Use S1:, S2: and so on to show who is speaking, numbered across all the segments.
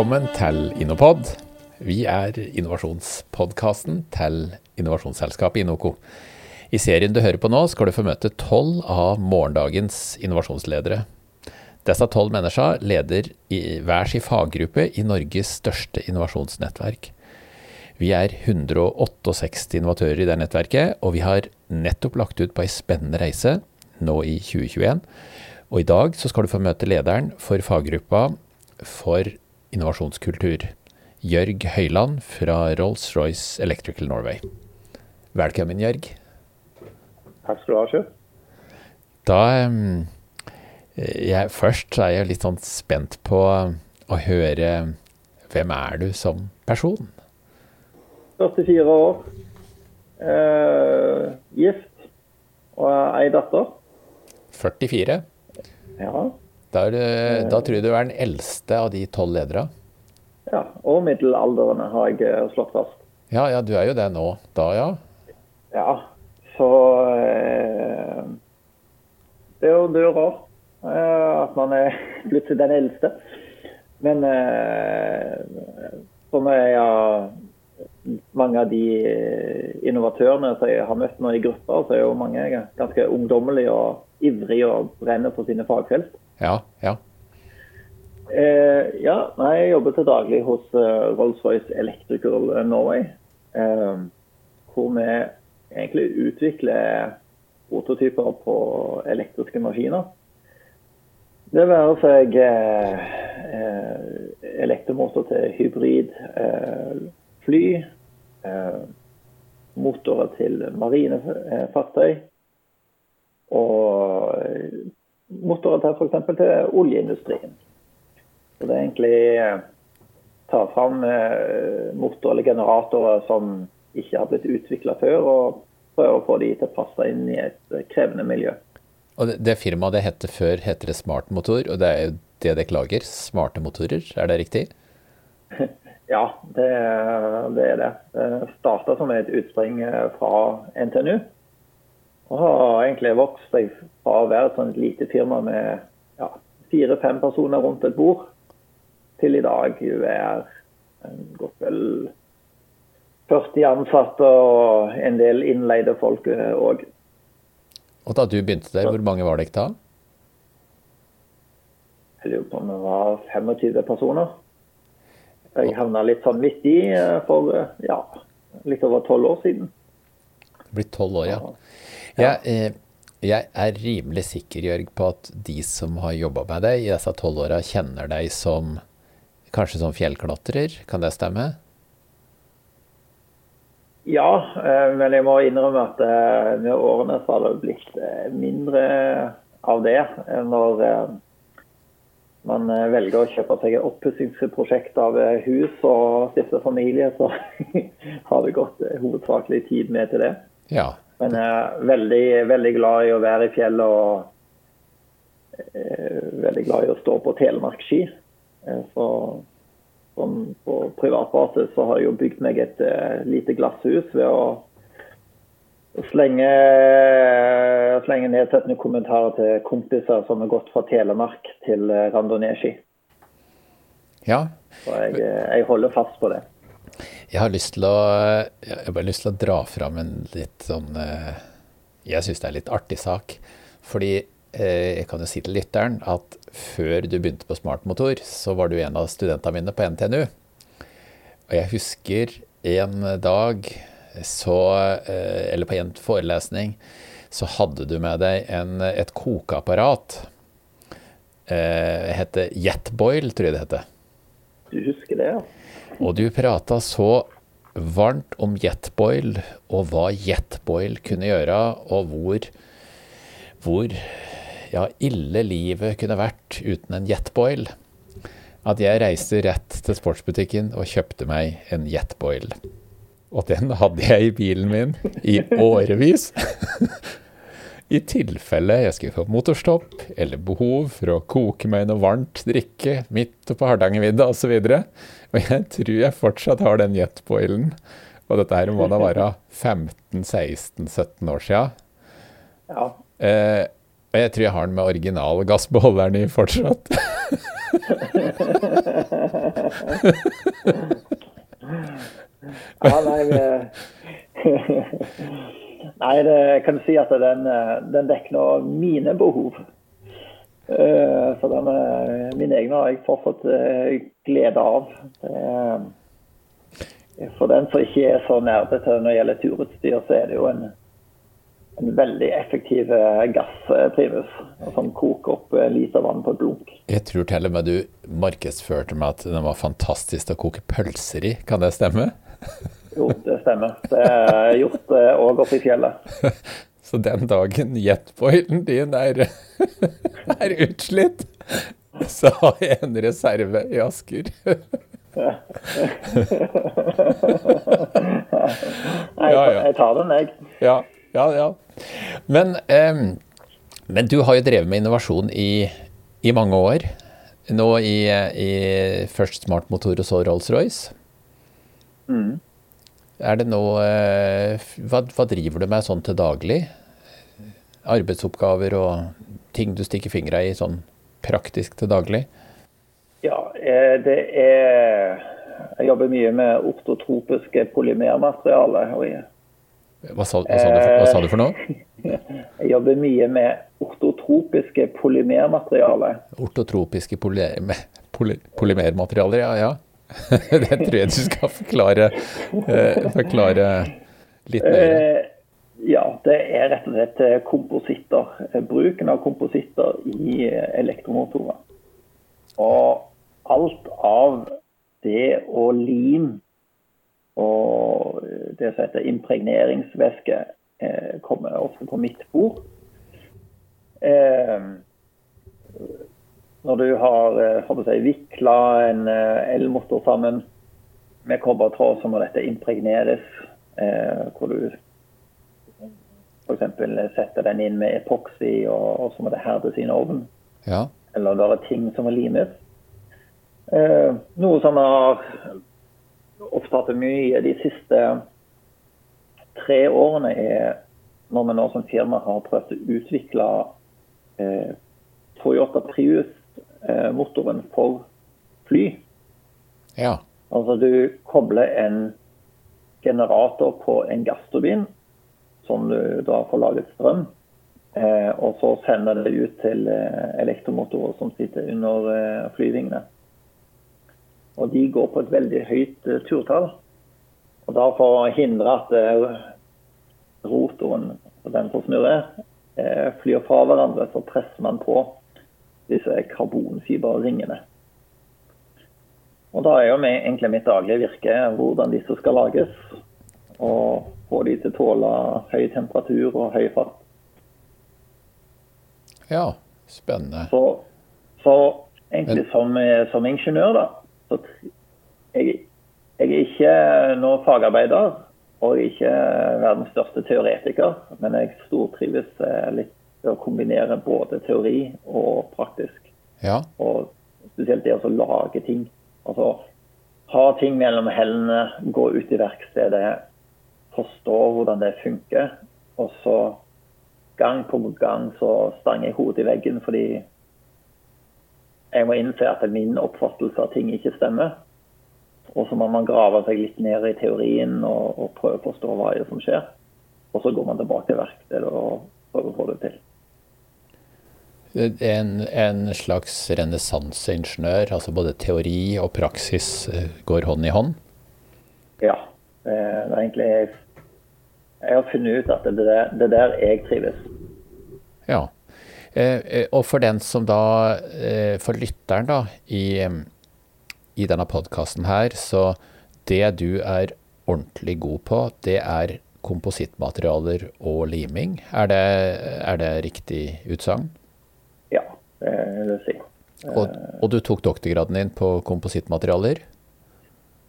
S1: Velkommen til Innopod. Vi er innovasjonspodkasten til innovasjonsselskapet Inoco. I serien du hører på nå, skal du få møte tolv av morgendagens innovasjonsledere. Disse tolv menneskene leder i hver sin faggruppe i Norges største innovasjonsnettverk. Vi er 168 innovatører i det nettverket, og vi har nettopp lagt ut på ei spennende reise nå i 2021. Og i dag så skal du få møte lederen for faggruppa for innovasjonskultur, Jørg Høyland fra Rolls-Royce Electrical Norway. Velkommen, Jørg.
S2: Takk skal du ha, Sjø.
S1: Da jeg, Først er jeg litt sånn spent på å høre hvem er du som person?
S2: 44 år, eh, gift og ei datter.
S1: 44?
S2: Ja.
S1: Da, er du, da tror jeg du er den eldste av de tolv ledere?
S2: ja. Og middelaldrende har jeg eh, slått fast.
S1: Ja, ja, du er jo det nå. Da, ja.
S2: Ja, så eh, Det er jo det er rart eh, at man er plutselig den eldste. Men eh, som jeg har mange av de eh, innovatørene som jeg har møtt nå i grupper, så er jo mange ganske ungdommelige og ivrige og brenner for sine fagfelt.
S1: Ja, ja.
S2: Eh, ja, jeg jobber til daglig hos uh, Rolls-Royce Electrical Norway. Eh, hvor vi egentlig utvikler prototyper på elektriske maskiner. Det være seg eh, eh, elektromotor til hybrid eh, fly, motorer til marinefartøy og motorer til f.eks. til oljeindustrien. Så det er egentlig eh, ta fram motorer eller generatorer som ikke har blitt utvikla før, og prøve å få de til å passe inn i et eh, krevende miljø.
S1: Og det, firmaet det hette før, heter det Smartmotor, og det er jo det dere lager? Smarte motorer, er det riktig?
S2: Ja, det, det er det. Det starta som et utspring eh, fra NTNU. Og har egentlig vokst seg fra å være et sånt lite firma med ja, fire-fem personer rundt et bord, til i dag jo er en godt vel 40 ansatte og en del innleide folk òg.
S1: Og da du begynte der, hvor mange var dere da?
S2: Jeg lurer på om det var 25 personer. Jeg havna litt sånn midt i eh, for eh, ja, litt over tolv år siden.
S1: Blitt tolv år, ja. Jeg, eh, jeg er rimelig sikker, Jørg, på at de som har jobba med deg i disse tolv åra, kjenner deg som kanskje som fjellklatrer. Kan det stemme?
S2: Ja, eh, men jeg må innrømme at eh, med årene så har det blitt mindre av det. Når man velger å kjøpe seg et oppussingsprosjekt av hus og stifte familie, så har det gått hovedsakelig tid med til det.
S1: Ja.
S2: Men jeg er veldig, veldig glad i å være i fjellet og eh, veldig glad i å stå på telemarksski. Eh, så sånn på privatbasis så har jeg jo bygd meg et eh, lite glasshus ved å slenge, slenge nedsettende kommentarer til kompiser som har gått fra Telemark til eh, randonee-ski.
S1: ja.
S2: Så jeg, jeg holder fast på det.
S1: Jeg har lyst til å, bare lyst til å dra fram en litt sånn eh, Jeg syns det er en litt artig sak. Fordi eh, jeg kan jo si til lytteren at før du begynte på smartmotor, så var du en av studentene mine på NTNU. Og jeg husker en dag så eh, Eller på en forelesning så hadde du med deg en, et kokeapparat. Eh, heter Jetboil, tror jeg det heter.
S2: Du husker det, ja?
S1: Og du prata så varmt om jetboil, og hva jetboil kunne gjøre, og hvor, hvor ja, ille livet kunne vært uten en jetboil. At jeg reiste rett til sportsbutikken og kjøpte meg en jetboil. Og den hadde jeg i bilen min i årevis. I tilfelle jeg skulle få motorstopp eller behov for å koke meg noe varmt drikke midt på Hardangervidda osv. Og jeg tror jeg fortsatt har den jetboilen. Og dette her må da være 15-16-17 år sia.
S2: Ja.
S1: Eh, og jeg tror jeg har den med original gassbeholderen i fortsatt.
S2: ja, nei, nei det, jeg kan si at den, den dekker mine behov. Uh, så den, mine egne har jeg fortsatt uh, glede av. For den som ikke er så nerdete når det gjelder turutstyr, så er det jo en, en veldig effektiv eh, gassprimus som koker opp liter vann på et blunk.
S1: Jeg tror til og med du markedsførte meg at den var fantastisk å koke pølser i, kan det stemme?
S2: Jo, det stemmer. Det er gjort òg oppe i fjellet.
S1: Så den dagen jetboilen din er, er utslitt, så har jeg en reserve i Asker.
S2: Nei, jeg tar den, jeg.
S1: Ja, ja. ja. Men, um, men, du har jo drevet med innovasjon i, i mange år. Nå i, i først smartmotor og så Rolls-Royce. Mm. Er det noe eh, hva, hva, driver du med sånn til daglig? arbeidsoppgaver og ting du stikker fingra i sånn praktisk til daglig?
S2: Ja, eh, det er Jeg jobber mye med ortotropiske polymermaterialer.
S1: Hva sa, hva, sa hva sa, du for noe?
S2: Jeg jobber mye med ortotropiske polymermaterialer.
S1: Ortotropiske polymer, poly, polymermaterialer, ja. ja. det tror jeg du skal forklare, eh, forklare litt mer.
S2: Eh, ja, det er rett og slett eh, kompositter. Bruken av kompositter i elektromotorer. Og alt av det og lim og det som heter impregneringsvæske, kommer ofte på mitt bord. Når du har si, vikla en elmotor sammen med kobbertråd, så må dette impregneres. Hvor du F.eks. setter den inn med epoksy, og, så må det herdes i en ovn.
S1: Ja.
S2: Eller det er ting som må limes. Eh, noe som har opptatt mye de siste tre årene, er når vi nå som firma har prøvd å utvikle eh, Toyota Prius-motoren eh, for fly.
S1: Ja.
S2: Altså du kobler en generator på en gassturbin som du da får laget strøm. Eh, og så sender det ut til eh, elektromotorer som sitter under eh, flyvingene. Og de går på et veldig høyt eh, turtall. Og da for å hindre at eh, rotoren, den som snurrer, eh, flyr fra hverandre, så presser man på disse karbonfiberringene. Og da er jo egentlig mitt daglige virke hvordan disse skal lages. Og få de til å tåle høy temperatur og høy fart.
S1: Ja, spennende.
S2: Så, så egentlig Men... som, som, ingeniør, da så jeg, jeg er ikke noe fagarbeider og jeg er ikke verdens største teoretiker, men jeg stortrives eh, litt å kombinere både teori og praktisk.
S1: Ja.
S2: Og spesielt det å lage ting. Altså ha ting mellom hendene, gå ut i verkstedet, forstå hvordan det funker. Og så gang på gang så stanger jeg hodet i veggen fordi jeg må innse at min oppfattelse av ting ikke stemmer. Og så må man grave seg litt ned i teorien og, og prøve å forstå hva som skjer. Og så går man tilbake til verkstedet og prøver å få det til.
S1: En, en slags renessanseingeniør, altså både teori og praksis eh, går hånd i hånd?
S2: Ja. Det er egentlig jeg har funnet ut at det er det der jeg trives.
S1: Ja. Eh, eh, og for den som da, eh, for lytteren da, i, i denne podkasten her, så det du er ordentlig god på, det er komposittmaterialer og liming. Er det, er det riktig utsagn?
S2: Det vil jeg si.
S1: Og, og, du tok doktorgraden din på komposittmaterialer?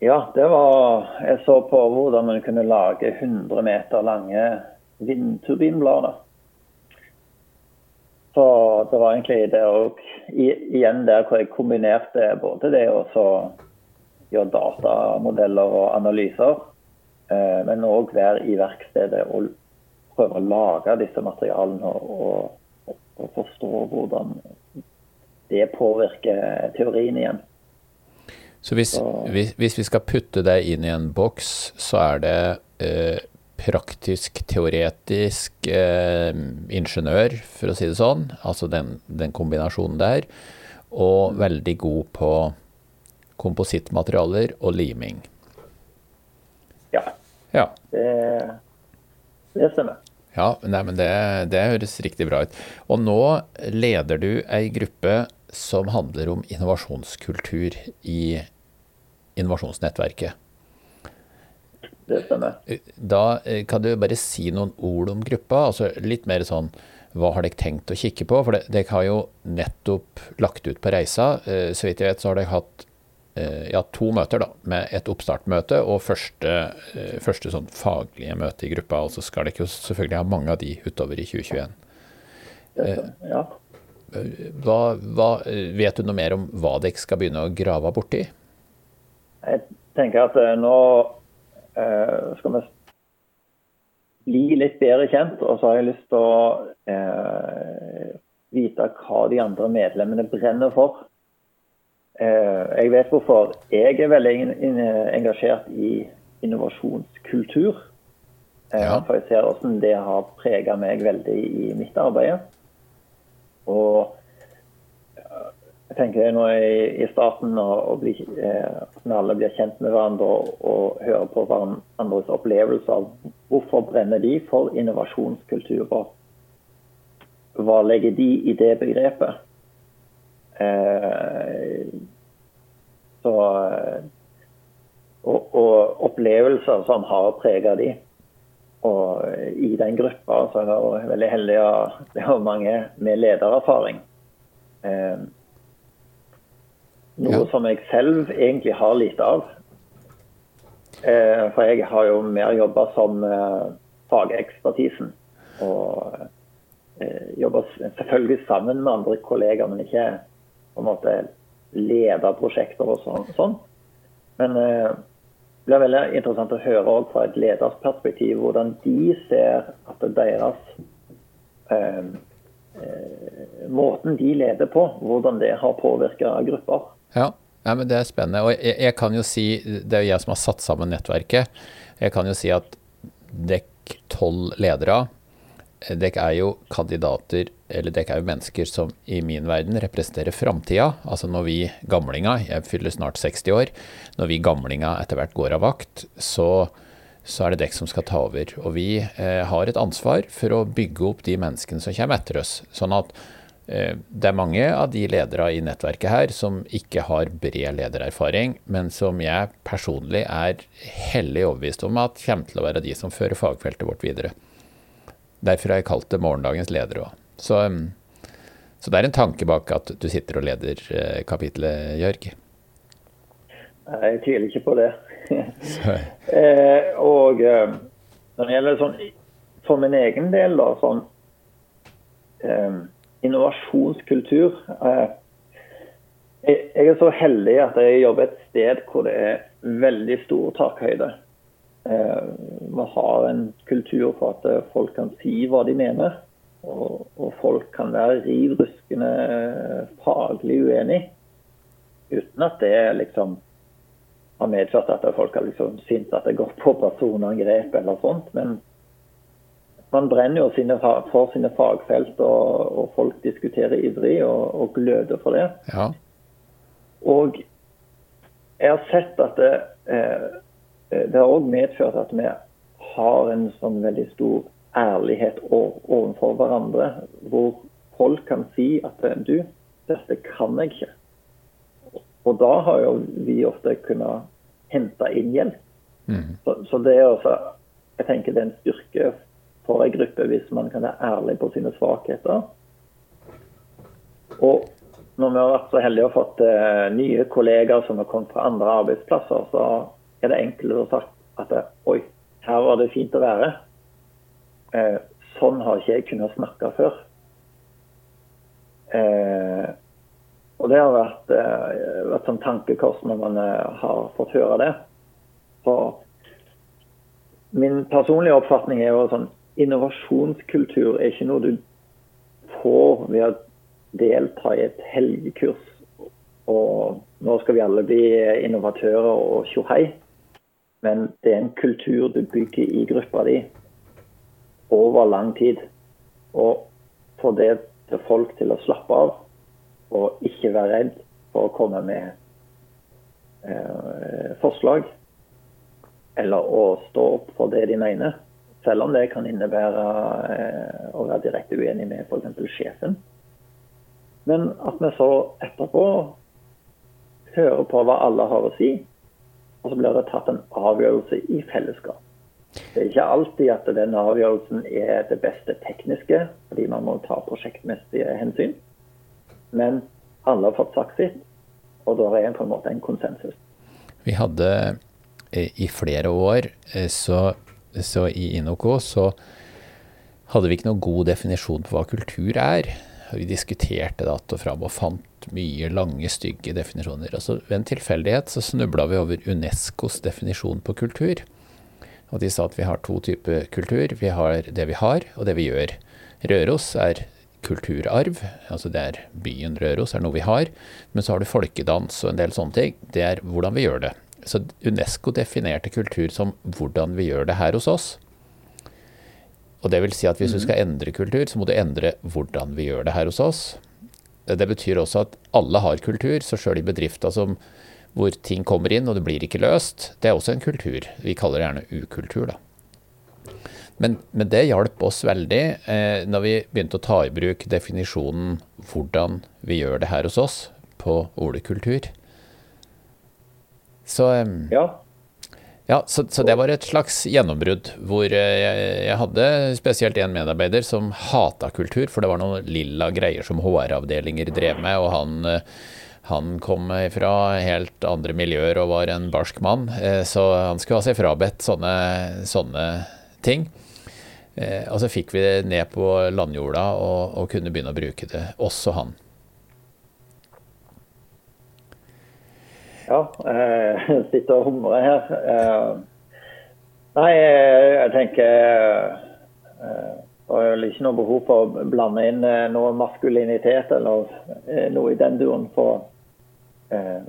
S2: Ja, det var Jeg så på hvordan man kunne lage 100 meter lange vindturbinblader. Så det var egentlig det òg Igjen der hvor jeg kombinerte både det å gjøre datamodeller og analyser, eh, men òg være i verkstedet og prøve å lage disse materialene og, og, og forstå hvordan det påvirker teorien igjen.
S1: Så hvis, hvis, hvis, vi skal putte deg inn i en boks, så er det eh, praktisk, teoretisk eh, ingeniør, for å si det sånn. Altså den, den kombinasjonen der. Og veldig god på komposittmaterialer og liming.
S2: Ja.
S1: ja.
S2: Det, det stemmer.
S1: Ja, nei, men det, det, høres riktig bra ut. Og nå leder du ei gruppe som handler om innovasjonskultur i innovasjonsnettverket.
S2: Det stemmer.
S1: Da eh, kan du bare si noen ord om gruppa. altså Litt mer sånn hva har dere tenkt å kikke på? For dere har jo nettopp lagt ut på reisa. Eh, så vidt jeg vet så har dere hatt eh, ja, to møter, da, med et oppstartmøte og første, første sånn faglige møte i gruppa. Og så skal dere selvfølgelig ha mange av de utover i 2021.
S2: Ja.
S1: Hva, hva, vet du noe mer om hva dere skal begynne å grave borti?
S2: Jeg tenker at nå eh, skal vi bli litt bedre kjent. Og så har jeg lyst til å eh, vite hva de andre medlemmene brenner for. Eh, jeg vet hvorfor jeg er veldig engasjert i innovasjonskultur. Eh, ja. For jeg ser hvordan det har preget meg veldig i mitt arbeid. Og jeg tenker nå i, starten og, bli, eh, når alle blir kjent med hverandre og, hører på hverandres opplevelser av hvorfor brenner de for innovasjonskultur, og hva legger de i det begrepet. Eh, så, og, og, opplevelser som har preget de. Og i den gruppa så er jeg veldig heldig å ha mange med ledererfaring. Eh, noe ja. som jeg selv egentlig har lite av. Eh, for jeg har jo mer jobba som eh, fagekspertisen. Og eh, jobber selvfølgelig sammen med andre kollegaer, men ikke på en måte lede prosjekter og sånn. sånn. Men eh, det blir veldig interessant å høre fra et ledersperspektiv hvordan de ser at deres eh, eh, Måten de leder på, hvordan det har påvirka grupper.
S1: Ja, ja, men det er spennende. Og jeg, jeg, kan jo si, det er jo jeg som har satt sammen nettverket, jeg kan jo si at dekk tolv ledere, dere er jo kandidater, eller dere er jo mennesker som i min verden representerer framtida. Altså når vi gamlinga, jeg fyller snart 60 år, når vi gamlinga etter hvert går av vakt, så, så er det dere som skal ta over. Og vi eh, har et ansvar for å bygge opp de menneskene som kommer etter oss. Sånn at Eh, det er mange av de ledere i nettverket her som ikke har bred ledererfaring, men som jeg personlig er hellig overbevist om at kommer til å være de som fører fagfeltet vårt videre. Derfor har jeg kalt det morgendagens ledere òg. Så, så, det er en tanke bak at du sitter og leder eh, kapitlet, Jørg.
S2: Jeg tviler ikke på det. eh, og eh, når det gjelder sånn for min egen del, da, sånn eh, innovasjonskultur. Eh, jeg er så heldig at jeg jobber et sted hvor det er veldig stor takhøyde. Eh, vi har en kultur for at folk kan si hva de mener. Og, folk kan være riv ruskende faglig uenig. Uten at det liksom har medført at folk har liksom syntes at det går på personangrep eller sånt. Men man brenner jo sine, for sine fagfelt, og, og, folk diskuterer ivrig og, og gløder for det.
S1: Ja.
S2: Og jeg har sett at det, eh, det har òg medført at vi har en sånn veldig stor ærlighet overfor hverandre, hvor folk kan si at eh, du, dette kan jeg ikke. Og da har jo vi ofte kunnet hente inn hjelp. Mm. Så, så, det er også, jeg tenker det er en styrke for en gruppe hvis man kan være ærlig på sine svakheter. Og når vi har vært så heldige og fått uh, nye kollegaer som har kommet fra andre arbeidsplasser, så er det enklere å sagt at oi, her var det fint å være. Eh, sånn har ikke jeg kunnet snakke før. Eh, og det har vært, vært sånn tankekors når man har fått høre det. For min personlige oppfatning er jo sånn innovasjonskultur er ikke noe du får ved å delta i et helgekurs Og nå skal vi alle bli innovatører og tjohei. Men det er en kultur du bygger i gruppa di over lang tid. Og få det til folk til å slappe av og ikke være redd for å komme med eh, forslag. Eller å stå opp for det de mener. Selv om det kan innebære eh, å være direkte uenig med f.eks. sjefen. Men at vi så etterpå hører på hva alle har å si, og så blir det tatt en avgjørelse i fellesskap. Det er ikke alltid at den avgjørelsen er det beste tekniske, fordi man må ta prosjektmessige hensyn. Men alle har fått sagt sitt, og da er det på en måte en konsensus.
S1: Vi hadde eh, i flere år, eh, så, så i Inoko, så hadde vi ikke noen god definisjon på hva kultur er. Vi diskuterte det att og fram og fant mye lange, stygge definisjoner. Altså, ved en tilfeldighet så snubla vi over Unescos definisjon på kultur. Og de sa at vi har to typer kultur. Vi har det vi har, og det vi gjør. Røros er kulturarv, altså det er byen Røros er noe vi har. Men så har du folkedans og en del sånne ting. Det er hvordan vi gjør det. Så Unesco definerte kultur som hvordan vi gjør det her hos oss. Og det vil si at hvis du skal endre kultur, så må du endre hvordan vi gjør det her hos oss. Det betyr også at alle har kultur, så sjøl i bedrifter hvor ting kommer inn og det blir ikke løst, det er også en kultur. Vi kaller det gjerne ukultur, da. Men, men det hjalp oss veldig eh, når vi begynte å ta i bruk definisjonen 'hvordan vi gjør det her hos oss' på ordet kultur. Så eh,
S2: Ja,
S1: ja, så, så, det var et slags gjennombrudd. Hvor jeg, jeg hadde spesielt en medarbeider som hata kultur, for det var noen lilla greier som HR-avdelinger drev med. Og han, han kom fra helt andre miljøer og var en barsk mann. eh, Så han skulle ha seg frabedt sånne, sånne ting. Eh, Og så fikk vi det ned på landjorda og, og kunne begynne å bruke det, også han.
S2: Ja jeg sitter og humrer her. Eh, Nei, jeg tenker eh, Det er vel ikke noe behov for å blande inn eh, noe maskulinitet eller eh, noe i den duren for, eh,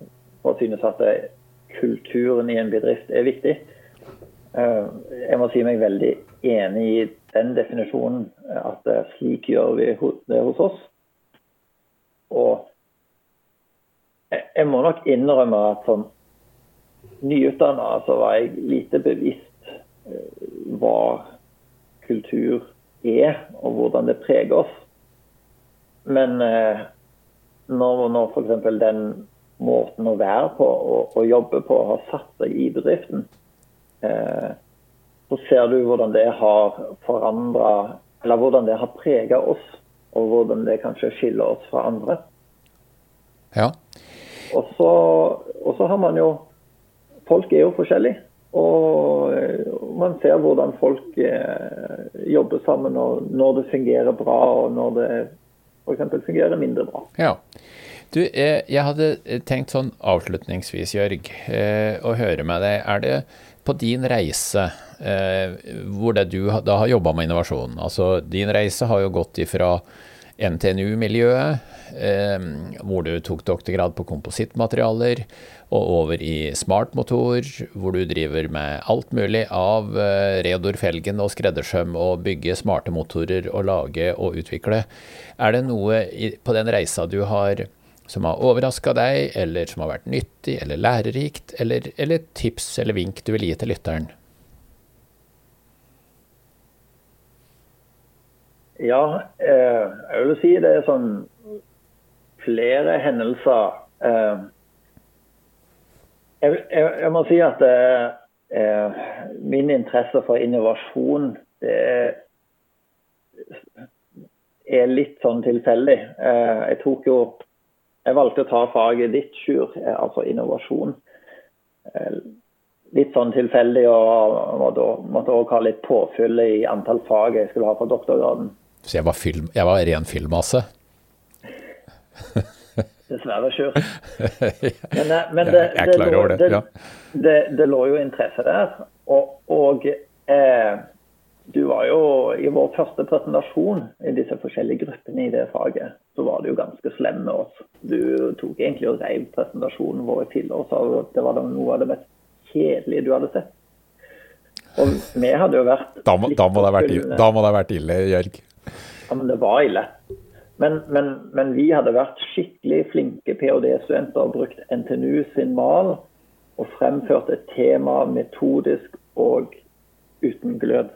S2: for å synes at kulturen i en bedrift er viktig. Eh, Jeg må si meg veldig enig i den definisjonen, at eh, slik gjør vi det hos oss. Og jeg må nok innrømme at som nyutdanna så var jeg lite bevisst eh, hva kultur er, og hvordan det preger oss. Men eh, når, når f.eks. den måten å være på og, og jobbe på har satt seg i bedriften, eh, så ser du hvordan det har forandra Eller hvordan det har prega oss, og hvordan det kanskje skiller oss fra andre.
S1: Ja.
S2: Og så, og så har man jo Folk er jo forskjellige. Og eh, man ser hvordan folk eh, jobber sammen, og når det fungerer bra, og når det f.eks. fungerer mindre bra.
S1: Ja. Du, eh, jeg hadde tenkt sånn avslutningsvis, Jørg, eh, å høre med deg. Er det på din reise, eh, hvor det du da har jobba med innovasjon Altså, din reise har jo gått ifra NTNU-miljøet, eh, hvor du tok doktorgrad på komposittmaterialer, og over i smartmotor, hvor du driver med alt mulig av eh, Reodor Felgen og skreddersøm og bygge smarte motorer og lage og utvikle. Er det noe på den reisa du har som har overraska deg, eller som har vært nyttig eller lærerikt, eller, eller tips eller vink du vil gi til lytteren?
S2: Ja, eh, jeg vil si det er sånn flere hendelser. Eh, jeg, jeg, jeg må si at eh, min interesse for innovasjon det er litt sånn tilfeldig. Jeg tok jo Jeg valgte å ta faget ditt, Sjur, altså innovasjon. Litt sånn tilfeldig og måtte, òg ha litt påfyll i antall fag jeg skulle ha for doktorgraden.
S1: Så jeg var, film, jeg var ren filmmasse.
S2: Dessverre, Sjur. Men, eh, men det,
S1: jeg er
S2: det,
S1: klar over det,
S2: det,
S1: ja.
S2: det, det lå jo interesse der. Og, og eh, du var jo i vår første presentasjon i disse forskjellige gruppene i det faget, så var du jo ganske slem med oss. Du tok egentlig og reiv presentasjonen vår i filler og sa at det var noe av det mest kjedelige du hadde sett. Og vi hadde jo vært
S1: Da må, da må, det, ha vært ille, da må det ha vært ille, Jørg.
S2: Ja, men det var ille. Men, men, men vi hadde vært skikkelig flinke ph.d.-studenter og brukt NTNU sin mal og fremført et tema metodisk og uten glød.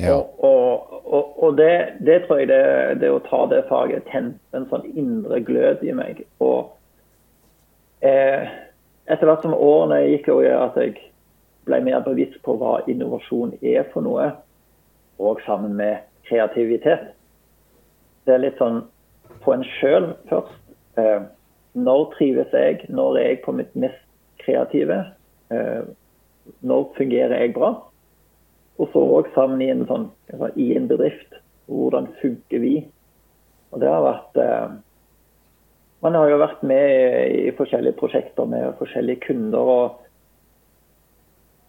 S1: Ja.
S2: Og, og, og, og det, det, tror jeg det, det å ta det faget tente en sånn indre glød i meg. Og eh, etter hvert som årene gikk, og at jeg ble mer bevisst på hva innovasjon er for noe, og sammen med kreativitet. Det er litt sånn på en sjøl først. Eh, når trives jeg? Når er jeg på mitt mest kreative? Eh, når fungerer jeg bra? Og så òg sammen i en, sånn, i en bedrift. Hvordan funker vi? Og det har vært eh, Man har jo vært med i forskjellige prosjekter med forskjellige kunder. og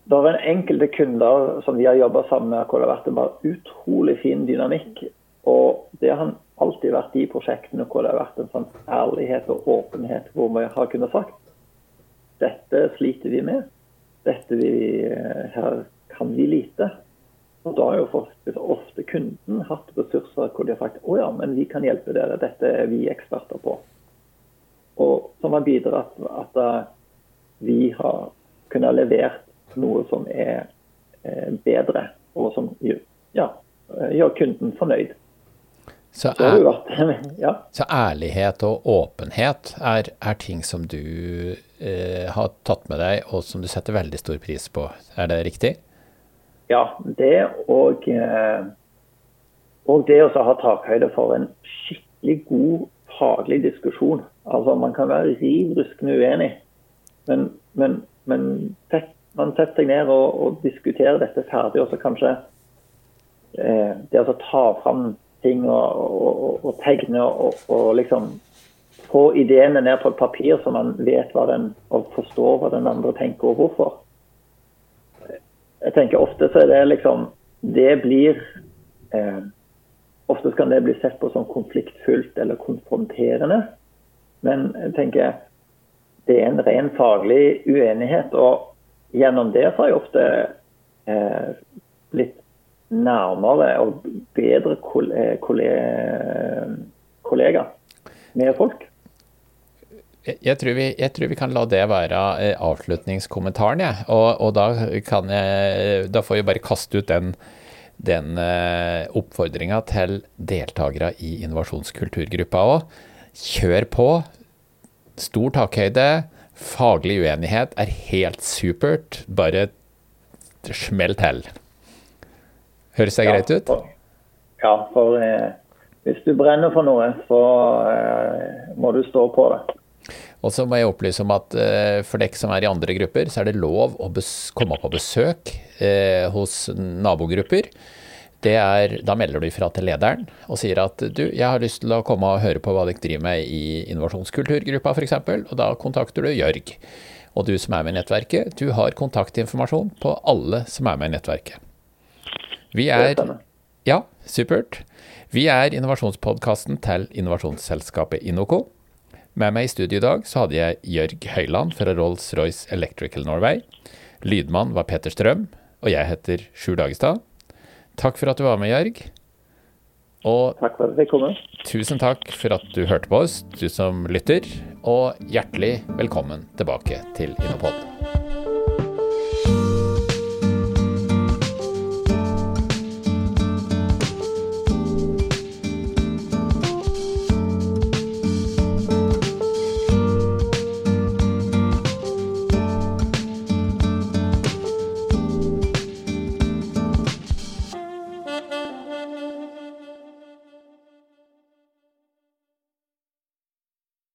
S2: det er enkelte kunder som vi har jobba sammen med, hvor det har vært en bare utrolig fin dynamikk. Og det har alltid vært de prosjektene hvor det har vært en sånn ærlighet og åpenhet, hvor vi har kunnet sagt dette sliter vi med. Dette vi, her kan vi lite. Og da har jo faktisk ofte kunden hatt ressurser hvor de har sagt å ja, men vi kan hjelpe dere, dette er vi eksperter på. Og som har bidratt at vi har kunnet levert noe som er eh, bedre, og som ja, gjør kunden fornøyd.
S1: Så, er, ja. så ærlighet og åpenhet er, er ting som du eh, har tatt med deg, og som du setter veldig stor pris på. Er det riktig?
S2: Ja, det og, eh, og det å ha takhøyde for en skikkelig god faglig diskusjon. Altså, Man kan være riv ruskende uenig, men, men, men man setter seg ned og, og, diskuterer dette ferdig, og så kanskje eh, det å ta fram ting og, og, og tegne og, liksom få ideene ned på et papir så man vet hva den, og forstår hva den andre tenker og hvorfor. Jeg tenker Ofte så er det liksom Det blir eh, Ofte kan det bli sett på som konfliktfullt eller konfronterende. Men jeg tenker det er en ren faglig uenighet. og gjennom det så har jeg ofte eh, blitt nærmere og bedre eh, kollega med folk.
S1: Jeg tror, vi, jeg tror, vi, kan la det være eh, avslutningskommentaren. Ja. Og, og da, jeg, da, får vi bare kaste ut den, den uh, oppfordringa til deltakere i innovasjonskulturgruppa òg. Kjør på. Stor takhøyde. Faglig uenighet er helt supert. Bare smell til. Høres det ja, greit ut?
S2: For, ja, for eh, hvis du brenner for noe, så eh, må du stå på det.
S1: Og så må jeg opplyse om at eh, for dere som er i andre grupper, så er det lov å komme på besøk eh, hos nabogrupper er, da melder du ifra til lederen og sier at du, jeg har lyst til å komme og høre på hva dere driver med i innovasjonskulturgruppa f.eks., og da kontakter du Jørg. Og du som er med i nettverket, du har kontaktinformasjon på alle som er med i nettverket. Vi er Ja, supert. Vi er innovasjonspodkasten til innovasjonsselskapet Inoco. Med meg i studio i dag så hadde jeg Jørg Høyland fra Rolls-Royce Electrical Norway. Lydmann var Peter Strøm, og jeg heter Sjur Dagestad. Takk for at du var med, Jørg.
S2: Og takk for at jeg fikk komme.
S1: Tusen takk for at du hørte på oss, du som lytter. Og hjertelig velkommen tilbake til Innopod.